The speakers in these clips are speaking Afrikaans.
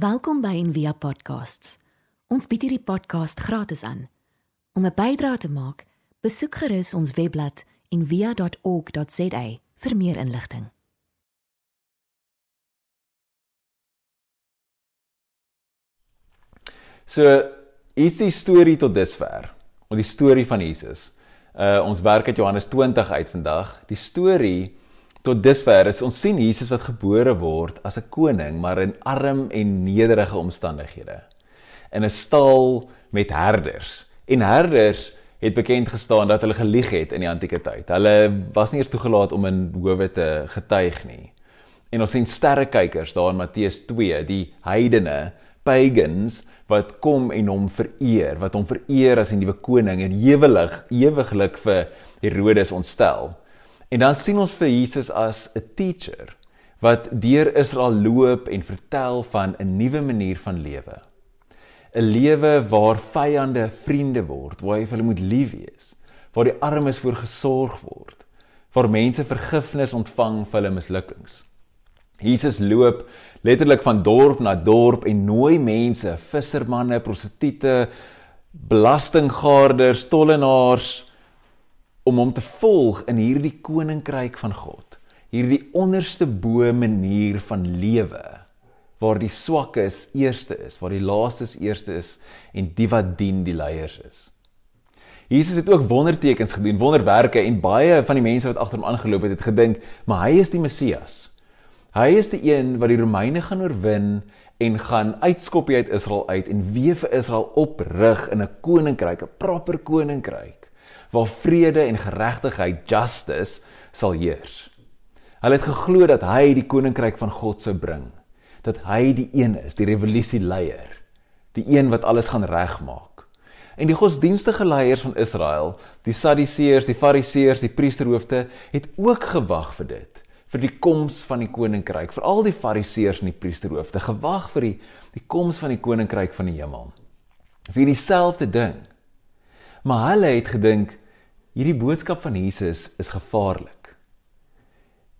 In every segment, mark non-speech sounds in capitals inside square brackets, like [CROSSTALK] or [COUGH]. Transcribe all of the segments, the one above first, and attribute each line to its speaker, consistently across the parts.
Speaker 1: Welkom by Envia Podcasts. Ons bied hierdie podcast gratis aan. Om 'n bydrae te maak, besoek gerus ons webblad en via.org.za vir meer inligting.
Speaker 2: So, is die storie tot dusver, of die storie van Jesus. Uh ons werk uit Johannes 20 uit vandag. Die storie tot dusver is ons sien Jesus wat gebore word as 'n koning, maar in arm en nederige omstandighede. In 'n stal met herders. En herders het bekend gestaan dat hulle gelieg het in die antieke tyd. Hulle was nie eers toegelaat om in howe te getuig nie. En ons sien sterrekykers daar in Matteus 2, die heidene, pagans wat kom en hom vereer, wat hom vereer as 'n nuwe koning en ewig ewiglik vir Herodes ontstel. En dan sien ons vir Jesus as 'n teacher wat deur Israel loop en vertel van 'n nuwe manier van lewe. 'n lewe waar vyande vriende word, waar jy vir hulle moet lief wees, waar die armes voor gesorg word, waar mense vergifnis ontvang vir hulle mislukkings. Jesus loop letterlik van dorp na dorp en nooi mense, vissermanne, prostituie, belastinggarders, tollenaars om hom te volg in hierdie koninkryk van God. Hierdie onderste bo manier van lewe waar die swakkes eerste is, waar die laastes eerste is en die wat dien die leiers is. Jesus het ook wondertekens gedoen, wonderwerke en baie van die mense wat agter hom aangeloop het, het gedink, maar hy is die Messias. Hy is die een wat die Romeine gaan oorwin en gaan uitskop uit Israel uit en weer vir Israel oprig in 'n koninkryk, 'n proper koninkryk waar vrede en geregtigheid, justice sal heers. Hulle het geglo dat hy die koninkryk van God sou bring dat hy die een is, die revolusie leier, die een wat alles gaan regmaak. En die godsdienstige leiers van Israel, die Sadduseërs, die Fariseërs, die priesterhoofde, het ook gewag vir dit, vir die koms van die koninkryk, veral die Fariseërs en die priesterhoofde, gewag vir die die koms van die koninkryk van die hemel. Vir dieselfde ding. Maar hulle het gedink hierdie boodskap van Jesus is gevaarlik.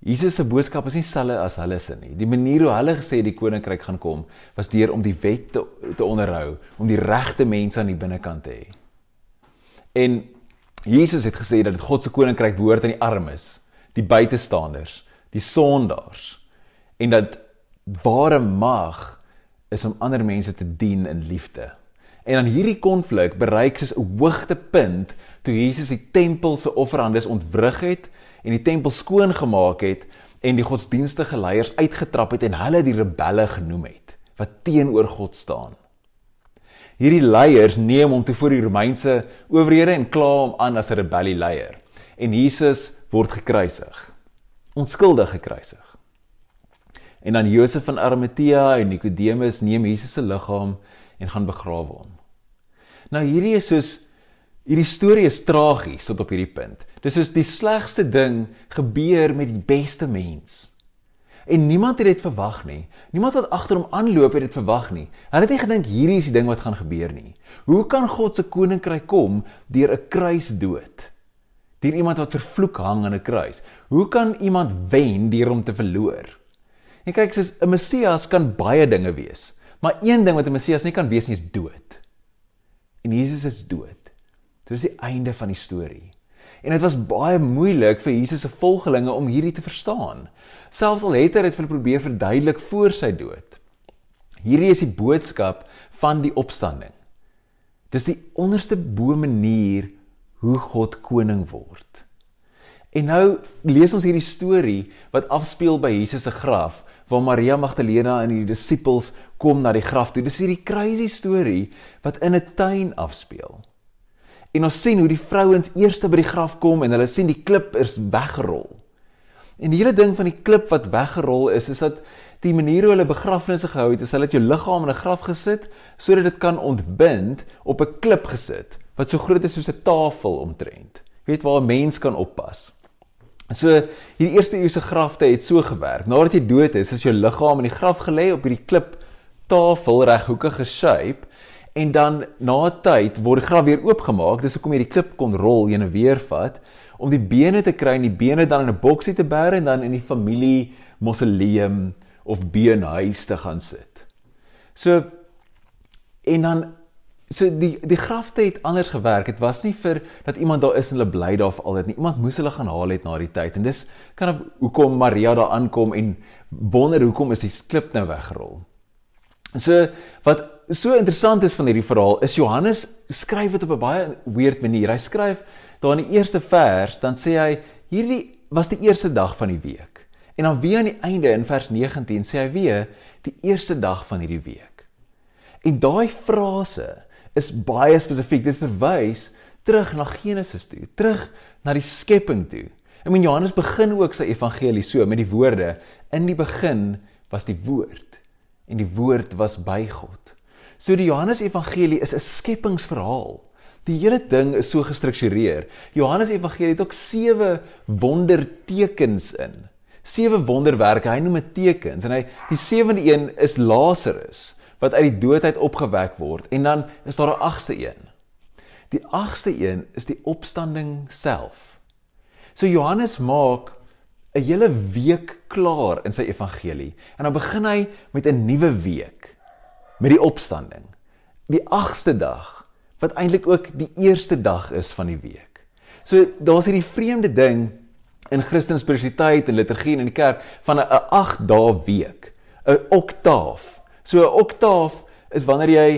Speaker 2: Jesus se boodskap is nie selle as hulle se nie. Die manier hoe hulle gesê die koninkryk gaan kom, was deur om die wet te, te onderhou, om die regte mense aan die binnekant te hê. En Jesus het gesê dat God se koninkryk behoort aan die armes, die buitestanders, die sondaars en dat ware mag is om ander mense te dien in liefde. En dan hierdie konflik bereik soos 'n hoogtepunt toe Jesus die tempel se offerandes ontwrig het en die tempel skoon gemaak het en die godsdienstige leiers uitgetrap het en hulle die rebelle genoem het wat teenoor God staan. Hierdie leiers neem hom toe voor die Romeinse owerhede en kla hom aan as 'n rebellieleier en Jesus word gekruisig. Onskuldig gekruisig. En dan Josef van Arimatea en Nikodemus neem Jesus se liggaam en gaan begrawe hom. Nou hierdie is soos hierdie storie is tragies tot op hierdie punt. Dis soos die slegste ding gebeur met die beste mens. En niemand het dit verwag nie. Niemand wat agter hom aanloop het dit verwag nie. Hulle het nie gedink hierdie is die ding wat gaan gebeur nie. Hoe kan God se koninkryk kom deur 'n kruisdood? Deur iemand wat vervloek hang aan 'n kruis. Hoe kan iemand wen deur om te verloor? En kyk, soos 'n Messias kan baie dinge wees, maar een ding wat 'n Messias nie kan wees nie is dood. En Jesus is dood. Dit is die einde van die storie. En dit was baie moeilik vir Jesus se volgelinge om hierdie te verstaan. Selfs al het hy dit vir probeer verduidelik voor sy dood. Hierdie is die boodskap van die opstanding. Dis die onderste bo manier hoe God koning word. En nou lees ons hierdie storie wat afspeel by Jesus se graf waar Maria Magdalena en die disippels kom na die graf toe. Dis hierdie crazy storie wat in 'n tuin afspeel. En ons sien hoe die vrouens eers by die graf kom en hulle sien die klip is weggerol. En die hele ding van die klip wat weggerol is, is dat die manier hoe hulle begrafnisse gehou het, is hulle het jou liggaam in 'n graf gesit sodat dit kan ontbind op 'n klip gesit wat so groot is soos 'n tafel omtrent. Jy weet waar 'n mens kan oppas. So hierdie eerste eeuse grafte het so gewerk. Nadat jy dood is, is jou liggaam in die graf gelê op hierdie klip tafel reghoekige shape en dan na 'n tyd word die graf weer oopgemaak, dis hoekom jy die klip kon rol en weer vat om die bene te kry en die bene dan in 'n boksie te bære en dan in die familie mausoleum of beenhuis te gaan sit. So en dan so die die grafte het anders gewerk. Dit was nie vir dat iemand daar is en hulle bly daar vir altyd nie. Iemand moes hulle gaan haal het na die tyd. En dis kan of hoekom Maria daar aankom en wonder hoekom is die klip nou weggerol. So wat so interessant is van hierdie verhaal is Johannes skryf dit op 'n baie weird manier. Hy skryf daar in die eerste vers, dan sê hy hierdie was die eerste dag van die week. En dan weer aan die einde in vers 19 sê hy weer die eerste dag van hierdie week. En daai frase is baie spesifiek. Dit verwys terug na Genesis toe, terug na die skepping toe. En men Johannes begin ook sy evangelie so met die woorde: In die begin was die woord en die woord was by God. So die Johannes evangelie is 'n skepingsverhaal. Die hele ding is so gestruktureer. Johannes evangelie het ook sewe wondertekens in. Sewe wonderwerke. Hy noem dit tekens en hy die sewende een is Lazarus wat uit die dood uit opgewek word en dan is daar 'n agste een. Die agste een is die opstanding self. So Johannes maak 'n hele week klaar in sy evangelie en dan begin hy met 'n nuwe week met die opstanding. Die agste dag wat eintlik ook die eerste dag is van die week. So daar's hierdie vreemde ding in Christelike spiritualiteit en liturgie en in die kerk van 'n 8 dae week, 'n oktaaf So 'n oktaaf is wanneer jy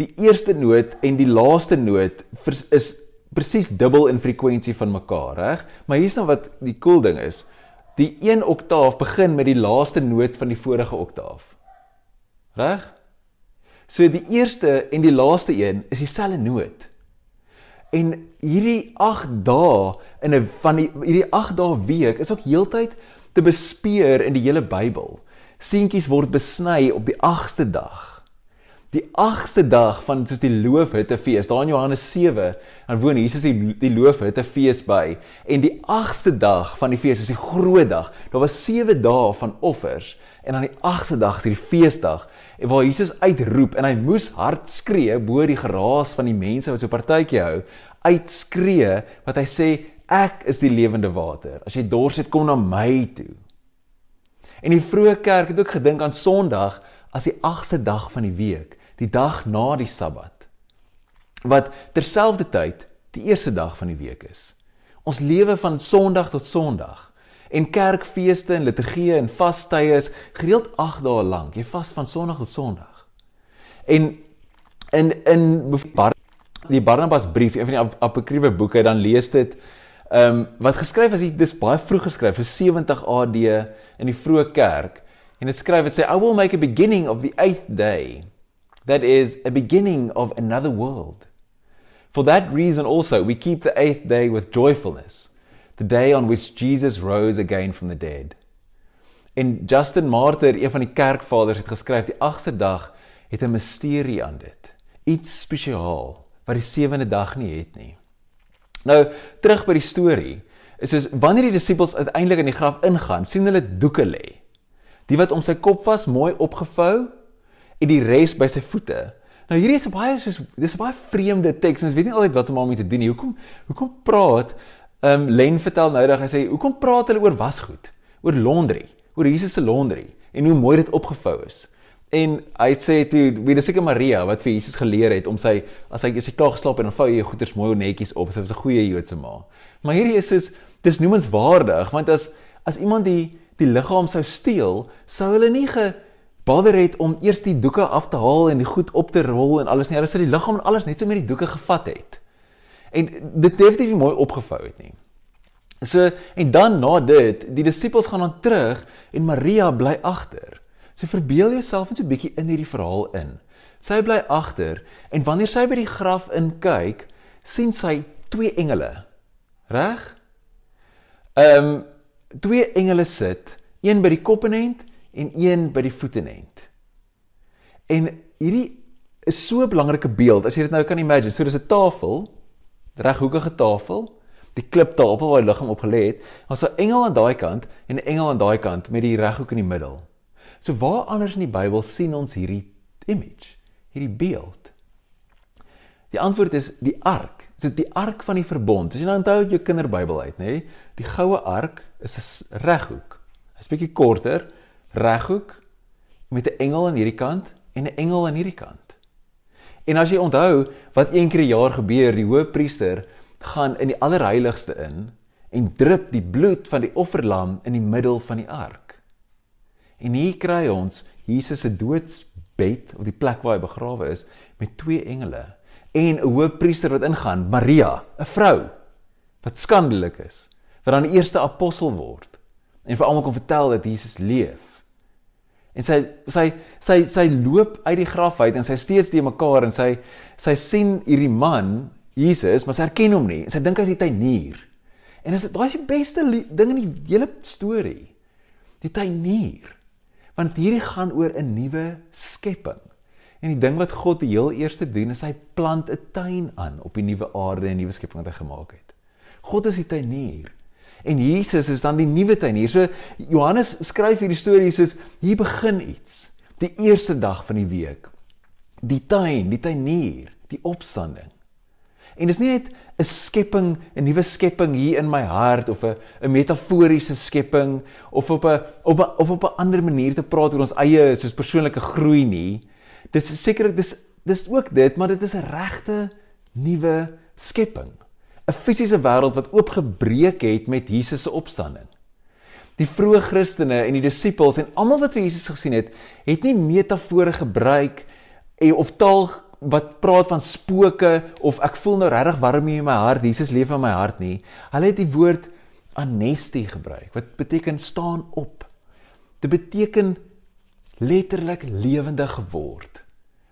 Speaker 2: die eerste noot en die laaste noot is presies dubbel in frekwensie van mekaar, reg? Maar hier's nou wat die cool ding is. Die een oktaaf begin met die laaste noot van die vorige oktaaf. Reg? So die eerste en die laaste een is dieselfde noot. En hierdie 8 dae in 'n van die hierdie 8 dae week is ook heeltyd te bespeur in die hele Bybel seentjies word besny op die 8ste dag. Die 8ste dag van soos die loofhuttefees, daar in Johannes 7, dan woon Jesus die die loofhuttefees by en die 8ste dag van die fees is die groot dag. Daar was 7 dae van offers en dan die 8ste dag die feesdag waar Jesus uitroep en hy moes hard skree bo die geraas van die mense wat so partytjie hou, uitskree wat hy sê ek is die lewende water. As jy dors het, kom na my toe. En die vroeë kerk het ook gedink aan Sondag as die 8ste dag van die week, die dag na die Sabbat. Wat terselfdertyd die eerste dag van die week is. Ons lewe van Sondag tot Sondag. En kerkfeeste en liturgie en vastye is gereeld 8 dae lank. Jy vas van Sondag tot Sondag. En in in die Barnabas brief, een van die apokriewe boeke, dan lees dit Ehm um, wat geskryf is, dis baie vroeg geskryf, vir 70 AD in die vroeë kerk. En dit skryf dit sê I will make a beginning of the 8th day. That is a beginning of another world. For that reason also we keep the 8th day with joyfulness, the day on which Jesus rose again from the dead. En Justin Martyr, een van die kerkvaders het geskryf die 8ste dag het 'n misterie aan dit. Iets spesiaal wat die 7de dag nie het nie. Nou, terug by die storie. Is soos wanneer die disippels uiteindelik in die graf ingaan, sien hulle doeke lê. Die wat om sy kop was, mooi opgevou en die res by sy voete. Nou hierdie is baie soos dis 'n baie vreemde teks en ons weet nie altyd wat om daarmee te doen nie. Hoekom hoekom praat ehm um, Len vertel nou dat hy sê hoekom praat hulle oor wasgoed? Oor laundry, oor Jesus se laundry en hoe mooi dit opgevou is. En hy sê toe wie dis seker Maria wat vir Jesus geleer het om sy as hy as hy klaar geslaap het dan vou jy jou goeders mooi netjies op. Sy was 'n goeie Joodse ma. Maar hierdie is soos dis noemenswaardig want as as iemand die die liggaam sou steel, sou hulle nie gebother het om eers die doeke af te haal en die goed op te rol en alles nie. Hulle sou die liggaam en alles net so met die doeke gevat het. En dit definitief nie mooi opgevou het nie. So en dan na dit, die disippels gaan dan terug en Maria bly agter. So verbeel jouself net so 'n bietjie in hierdie verhaal in. Sy bly agter en wanneer sy by die graf in kyk, sien sy twee engele. Reg? Ehm um, twee engele sit, een by die koppenend en een by die voetenend. En hierdie is so 'n belangrike beeld as jy dit nou kan imagine. So dis 'n tafel, reghoekige tafel, die kliptafel waar die liggaam op gelê het. Daar's 'n engel aan daai kant en 'n engel aan daai kant met die reghoek in die middel. So waar anders in die Bybel sien ons hierdie image, hierdie beeld? Die antwoord is die ark. So die ark van die verbond. As jy nou onthou uit jou kinderbybel uit, nê? Die goue ark is 'n reghoek. Hy's bietjie korter, reghoek met 'n engel aan hierdie kant en 'n engel aan hierdie kant. En as jy onthou wat een keer 'n jaar gebeur, die hoëpriester gaan in die allerheiligste in en drup die bloed van die offerlam in die middel van die ark. En hier kry ons Jesus se doodsbed of die plek waar hy begrawe is met twee engele en 'n hoëpriester wat ingaan, Maria, 'n vrou wat skandelik is, wat dan die eerste apostel word en vir almal kom vertel dat Jesus leef. En sy sy sy sy loop uit die graf uit en sy steeds te mekaar en sy sy sien hierdie man Jesus, maar sy herken hom nie. En sy dink hy's die tuinier. En dis daai is die beste ding in die hele storie. Die tuinier. Want hierdie gaan oor 'n nuwe skepping. En die ding wat God die heel eerste doen is hy plant 'n tuin aan op die nuwe aarde en nuwe skepping wat hy gemaak het. God is die tuinier. En Jesus is dan die nuwe tuinier. So Johannes skryf hierdie storie soos hier begin iets. Die eerste dag van die week. Die tuin, die tuinier, die opstanding. En dis nie net 'n skepping, 'n nuwe skepping hier in my hart of 'n 'n metaforiese skepping of op 'n op 'n of op 'n ander manier te praat oor ons eie soos persoonlike groei nie. Dis sekerlik dis dis ook dit, maar dit is 'n regte nuwe skepping. 'n fisiese wêreld wat oopgebreek het met Jesus se opstanding. Die vroeë Christene en die disippels en almal wat vir Jesus gesien het, het nie metafore gebruik en of taal wat praat van spooke of ek voel nou regtig warm hier in my hart, Jesus leef in my hart nie. Hulle het die woord anestie gebruik wat beteken staan op. Dit beteken letterlik lewendig geword.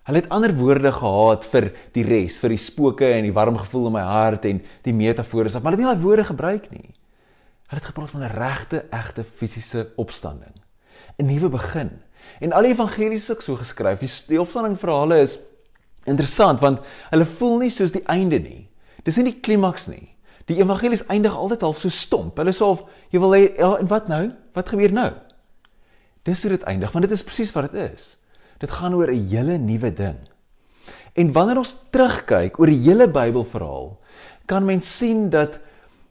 Speaker 2: Hulle het ander woorde gehad vir die res, vir die spooke en die warm gevoel in my hart en die metafore, maar hulle het nie daai woorde gebruik nie. Hulle het gepraat van 'n regte, egte fisiese opstanding. 'n Nuwe begin. En al die evangelies is so geskryf. Die, die opstanding verhale is interessant want hulle voel nie soos die einde nie. Dis nie die klimaks nie. Die evangelies eindig altyd half so stomp. Hulle sê of jy wil hê ja, en wat nou? Wat gebeur nou? Dis hoe dit eindig want dit is presies wat dit is. Dit gaan oor 'n hele nuwe ding. En wanneer ons terugkyk oor die hele Bybelverhaal, kan mens sien dat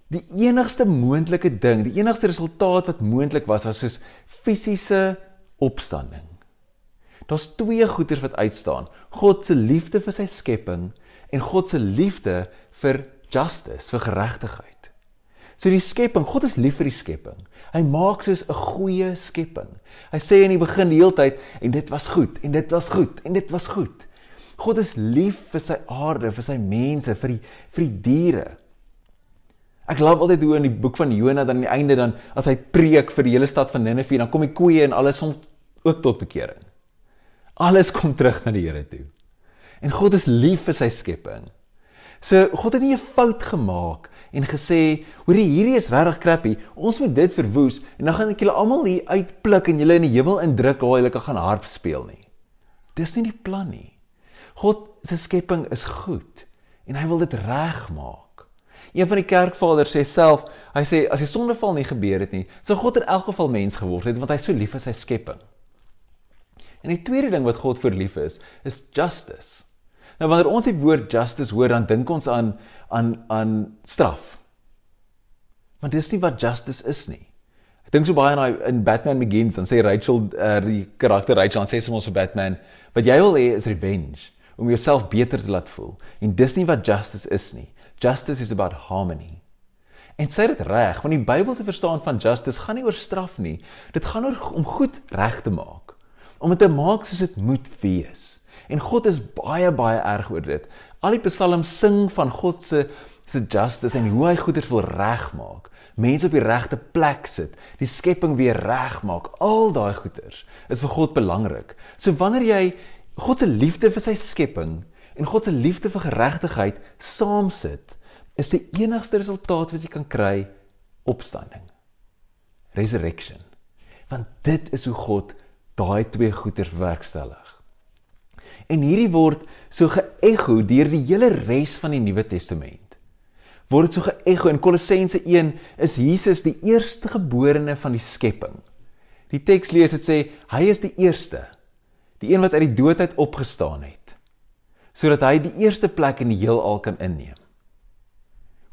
Speaker 2: die enigste moontlike ding, die enigste resultaat wat moontlik was, was soos fisiese opstanding. Daar's twee goeders wat uitstaan: God se liefde vir sy skepping en God se liefde vir justice, vir geregtigheid. So die skepping, God is lief vir die skepping. Hy maak soos 'n goeie skepping. Hy sê in die begin die hele tyd en dit was goed en dit was goed en dit was goed. God is lief vir sy aarde, vir sy mense, vir die vir die diere. Ek glo altyd hoe in die boek van Jona dan aan die einde dan as hy preek vir die hele stad van Ninive, dan kom die koeie en alles om ook tot bekering. Alles kom terug na die Here toe. En God is lief vir sy skepping. So God het nie 'n fout gemaak en gesê, "Hoerie, hierdie is regtig crappy. Ons moet dit verwoes en dan gaan ek julle almal hier uitpluk en julle in die hemel indruk waar julle kan gaan harp speel nie." Dis nie die plan nie. God se skepping is goed en hy wil dit regmaak. Een van die kerkvaders sê self, hy sê as die sondeval nie gebeur het nie, sou God in elk geval mens geword het want hy so lief vir sy skepping. En die tweede ding wat God vir lief is, is justice. Nou wanneer ons die woord justice hoor, dan dink ons aan aan aan straf. Maar dis nie wat justice is nie. Ek dink so baie aan in Batman Begins, dan sê Rachel uh, die karakter Rachel dan sê sy mos vir Batman, "Wat jy wil hê is revenge, om jouself beter te laat voel." En dis nie wat justice is nie. Justice is about harmony. En sê dit reg, want die Bybel se verstaan van justice gaan nie oor straf nie. Dit gaan oor om goed reg te maak. Om dit te maak soos dit moet wees. En God is baie baie erg oor dit. Al die psalms sing van God se se justice en hoe hy goeders wil regmaak. Mense op die regte plek sit, die skepping weer regmaak. Al daai goeders is vir God belangrik. So wanneer jy God se liefde vir sy skepping en God se liefde vir geregtigheid saam sit, is die enigste resultaat wat jy kan kry opstanding. Resurrection. Want dit is hoe God daai twee goeders werkstellig. En hierdie word so geëgo deur die hele res van die Nuwe Testament. Word dit so geëgo in Kolossense 1 is Jesus die eerste geborene van die skepping. Die teks lees dit sê hy is die eerste, die een wat uit die dood uit opgestaan het, sodat hy die eerste plek in die heelal kan inneem.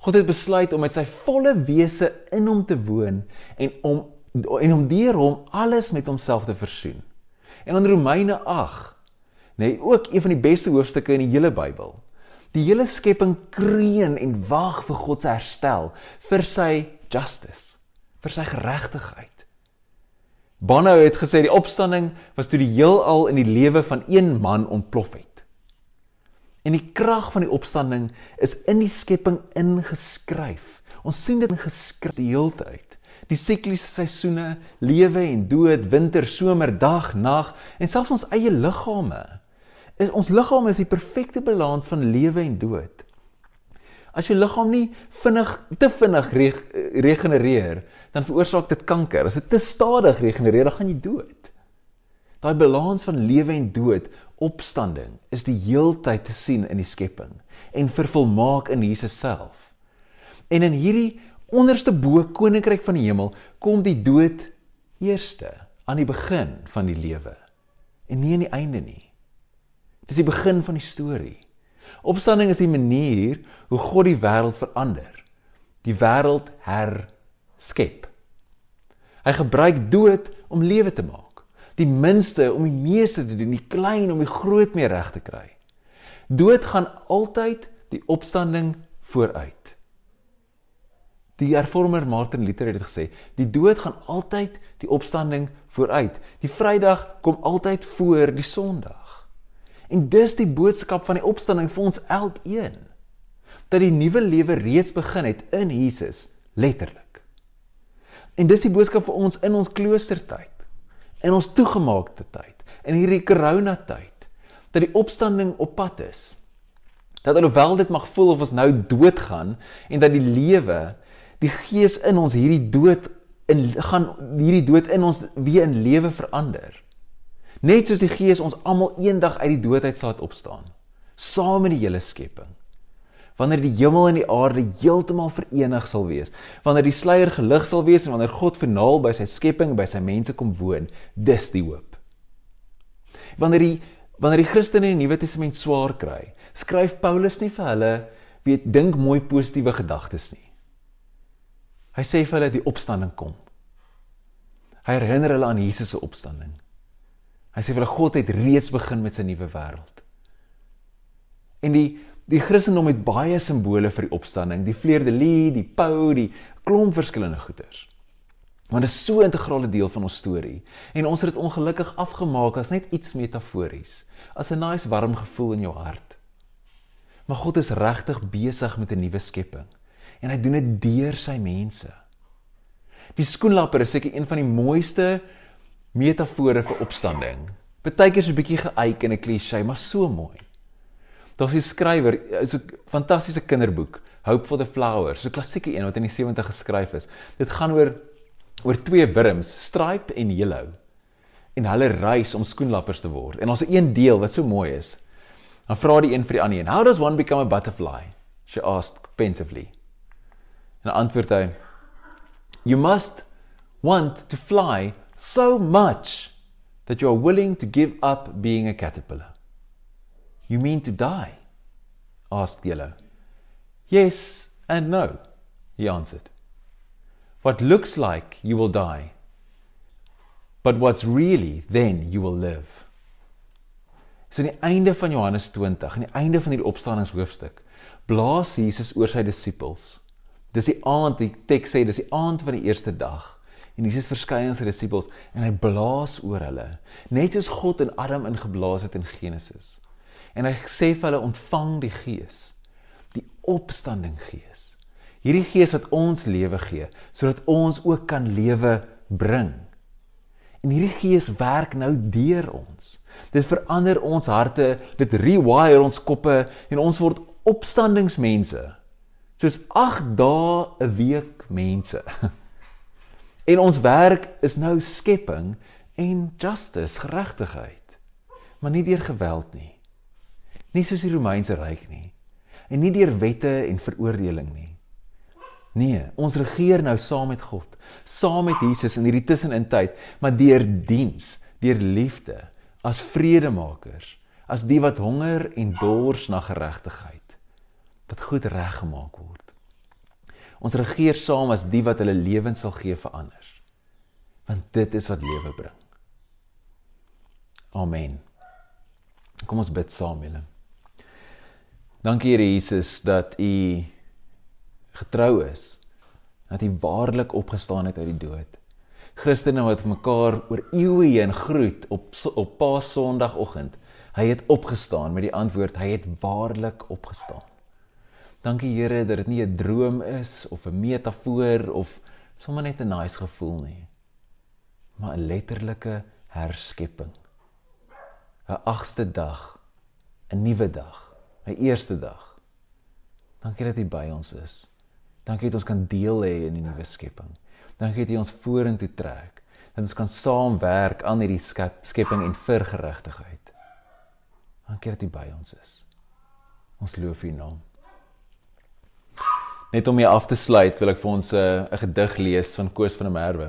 Speaker 2: God het besluit om met sy volle wese in hom te woon en om en om deur hom alles met homself te versoen. En in Romeine 8 nê, nee, ook een van die beste hoofstukke in die hele Bybel. Die hele skepping kreun en wag vir God se herstel, vir sy justice, vir sy geregtigheid. Bonhoeffer het gesê die opstanding was toe die heelal in die lewe van een man ontplof het. En die krag van die opstanding is in die skepping ingeskryf. Ons sien dit geskryf die hele tyd. Die sikliese seisoene, lewe en dood, winter, somer, dag, nag en selfs ons eie liggame. Is ons liggame is die perfekte balans van lewe en dood. As jou liggaam nie vinnig te vinnig regenereer, dan veroorsaak dit kanker. As dit te stadig regenereer, dan gaan jy dood. Daai balans van lewe en dood, opstanding, is die heeltyd te sien in die skepping en vervolmaak in Jesus self. En in hierdie onderste bo koninkryk van die hemel kom die dood eerste aan die begin van die lewe en nie aan die einde nie. Dis die begin van die storie. Opstanding is die manier hoe God die wêreld verander. Die wêreld herskep. Hy gebruik dood om lewe te maak. Die minste om die meeste te doen, die klein om die groot mee reg te kry. Dood gaan altyd die opstanding vooruit. Die hervormer Martin Luther het gesê, die dood gaan altyd die opstanding vooruit. Die Vrydag kom altyd voor die Sondag. En dis die boodskap van die opstanding vir ons elkeen. Dat die nuwe lewe reeds begin het in Jesus, letterlik. En dis die boodskap vir ons in ons kloostertyd, in ons toegemaakte tyd, in hierdie corona tyd, dat die opstanding op pad is. Dat alhoewel dit mag voel of ons nou doodgaan en dat die lewe, die gees in ons hierdie dood in gaan hierdie dood in ons weer in lewe verander. Net soos die Gees ons almal eendag uit die dood uit sal opstaan, saam met die hele skepping. Wanneer die hemel en die aarde heeltemal verenig sal wees, wanneer die sluier gelig sal wees en wanneer God finaal by sy skepping by sy mense kom woon, dis die hoop. Wanneer die wanneer die Christene in die Nuwe Testament swaar kry, skryf Paulus nie vir hulle weet dink mooi positiewe gedagtes nie. Hy sê vir hulle die opstanding kom. Hy herinner hulle aan Jesus se opstanding. Hy sê vir hulle God het reeds begin met sy nuwe wêreld. En die die Christendom het baie simbole vir die opstanding, die fleur de lis, die pau, die klomp verskillende goeters. Maar dit is so 'n integrale deel van ons storie en ons het dit ongelukkig afgemaak as net iets metafories, as 'n nice warm gevoel in jou hart. Maar God is regtig besig met 'n nuwe skepping en hy doen dit deur sy mense. Die skoenlapper is seker een van die mooiste metafore vir opstanding. Partykeer is 'n bietjie geëik en 'n klise, maar so mooi. Daar's 'n skrywer, is 'n fantastiese kinderboek, Hope for the Flowers, so 'n klassieke een wat in die 70 geskryf is. Dit gaan oor oor twee wurms, Stripe en Yellow. En hulle reis om skoenlappers te word. En ons het een deel wat so mooi is. Dan vra die een vir die ander een, "How does one become a butterfly?" She asked pensively. En antwoord hy, "You must want to fly so much that you are willing to give up being a caterpillar. You mean to die? asked Yellow. Yes and no, he answered. What looks like you will die, but what's really then you will live. So aan die einde van Johannes 20, aan die einde van hierdie opstandingshoofstuk, blaas Jesus oor sy disippels. Dis die aand, die teks sê dis die aand van die eerste dag. En Jesus verskyn aan sy disippels en hy blaas oor hulle, net soos God in Adam ingeblaas het in Genesis. En hy sê vir hulle ontvang die Gees, die opstanding Gees. Hierdie Gees wat ons lewe gee, sodat ons ook kan lewe bring. En hierdie Gees werk nou deur ons. Dit verander ons harte, dit rewire ons koppe en ons word opstandingsmense. Soos 8 dae 'n week mense. [LAUGHS] En ons werk is nou skepping en justice, geregtigheid. Maar nie deur geweld nie. Nie soos die Romeinse ryk nie. En nie deur wette en veroordeling nie. Nee, ons regeer nou saam met God, saam met Jesus in hierdie tussenin tyd, maar deur diens, deur liefde, as vredemakers, as die wat honger en dors na geregtigheid, dat goed reggemaak word. Ons regeer saam as die wat hulle lewens sal gee vir ander. Want dit is wat lewe bring. Amen. Kom ons bid saam, julle. Dankie Here Jesus dat U getrou is. Dat U waarlik opgestaan het uit die dood. Christene wat mekaar oor eeue heen groet op op Paas Sondagoggend. Hy het opgestaan met die antwoord hy het waarlik opgestaan. Dankie Here dat dit nie 'n droom is of 'n metafoor of sommer net 'n nice gevoel nie. Maar 'n letterlike herskepping. 'n Agste dag, 'n nuwe dag my eerste dag. Dankie dat U by ons is. Dankie dat ons kan deel hê in die nuwe skepping. Dankie dat U ons vorentoe trek. Dat ons kan saamwerk aan hierdie skep, skepping en vir geregtigheid. Dankie dat U by ons is. Ons loof U naam. Net om hier af te sluit, wil ek vir ons 'n uh, gedig lees van Koos van der Merwe.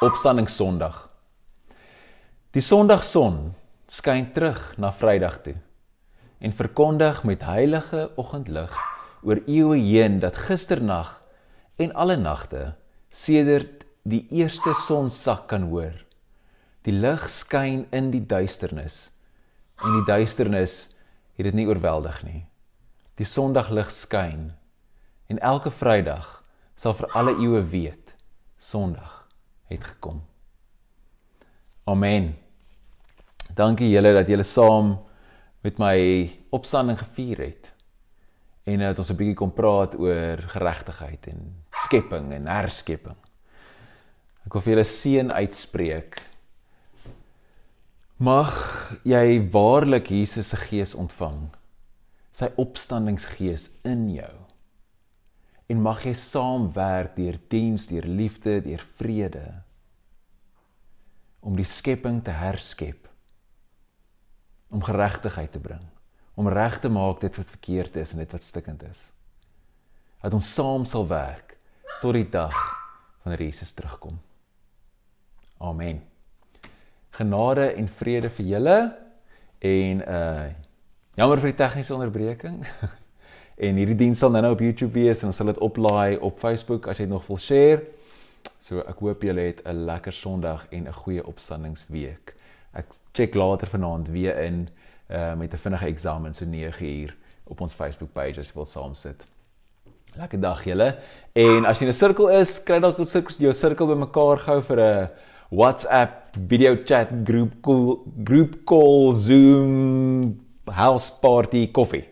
Speaker 2: Opstanding Sondag. Die Sondagson skyn terug na Vrydag toe en verkondig met heilige oggendlig oor eeue heen dat gisternag en alle nagte sedert die eerste son sak kan hoor. Die lig skyn in die duisternis en die duisternis het dit nie oorweldig nie. Die sondaglig skyn en elke Vrydag sal vir alle eeue weet Sondag het gekom. Amen. Dankie julle dat julle saam met my opstanding gevier het. En dat ons 'n bietjie kom praat oor geregtigheid en skepping en herskepping. Ek wil vir julle seën uitspreek. Mag jy waarlik Jesus se gees ontvang. Sy opstandingsgees in jou. En mag jy saamwerk deur diens, deur liefde, deur vrede om die skepping te herskep om geregtigheid te bring, om reg te maak dit wat verkeerd is en dit wat stikkend is. Dat ons saam sal werk tot die dag wanneer Jesus terugkom. Amen. Genade en vrede vir julle en uh jammer vir die tegniese onderbreking. [LAUGHS] en hierdie diens sal nou op YouTube wees en ons sal dit oplaai op Facebook as jy dit nog wil share. So ek hoop julle het 'n lekker Sondag en 'n goeie opstandingsweek ek check later vanaand weer in uh, met 'n vinnige eksamen so 9 uur op ons Facebook page as jy wil saam sit. Lekker dag julle. En as jy in 'n sirkel is, kry dalk jou sirkel jou sirkel bymekaar gou vir 'n WhatsApp video chat groep call groep call Zoom house party koffie.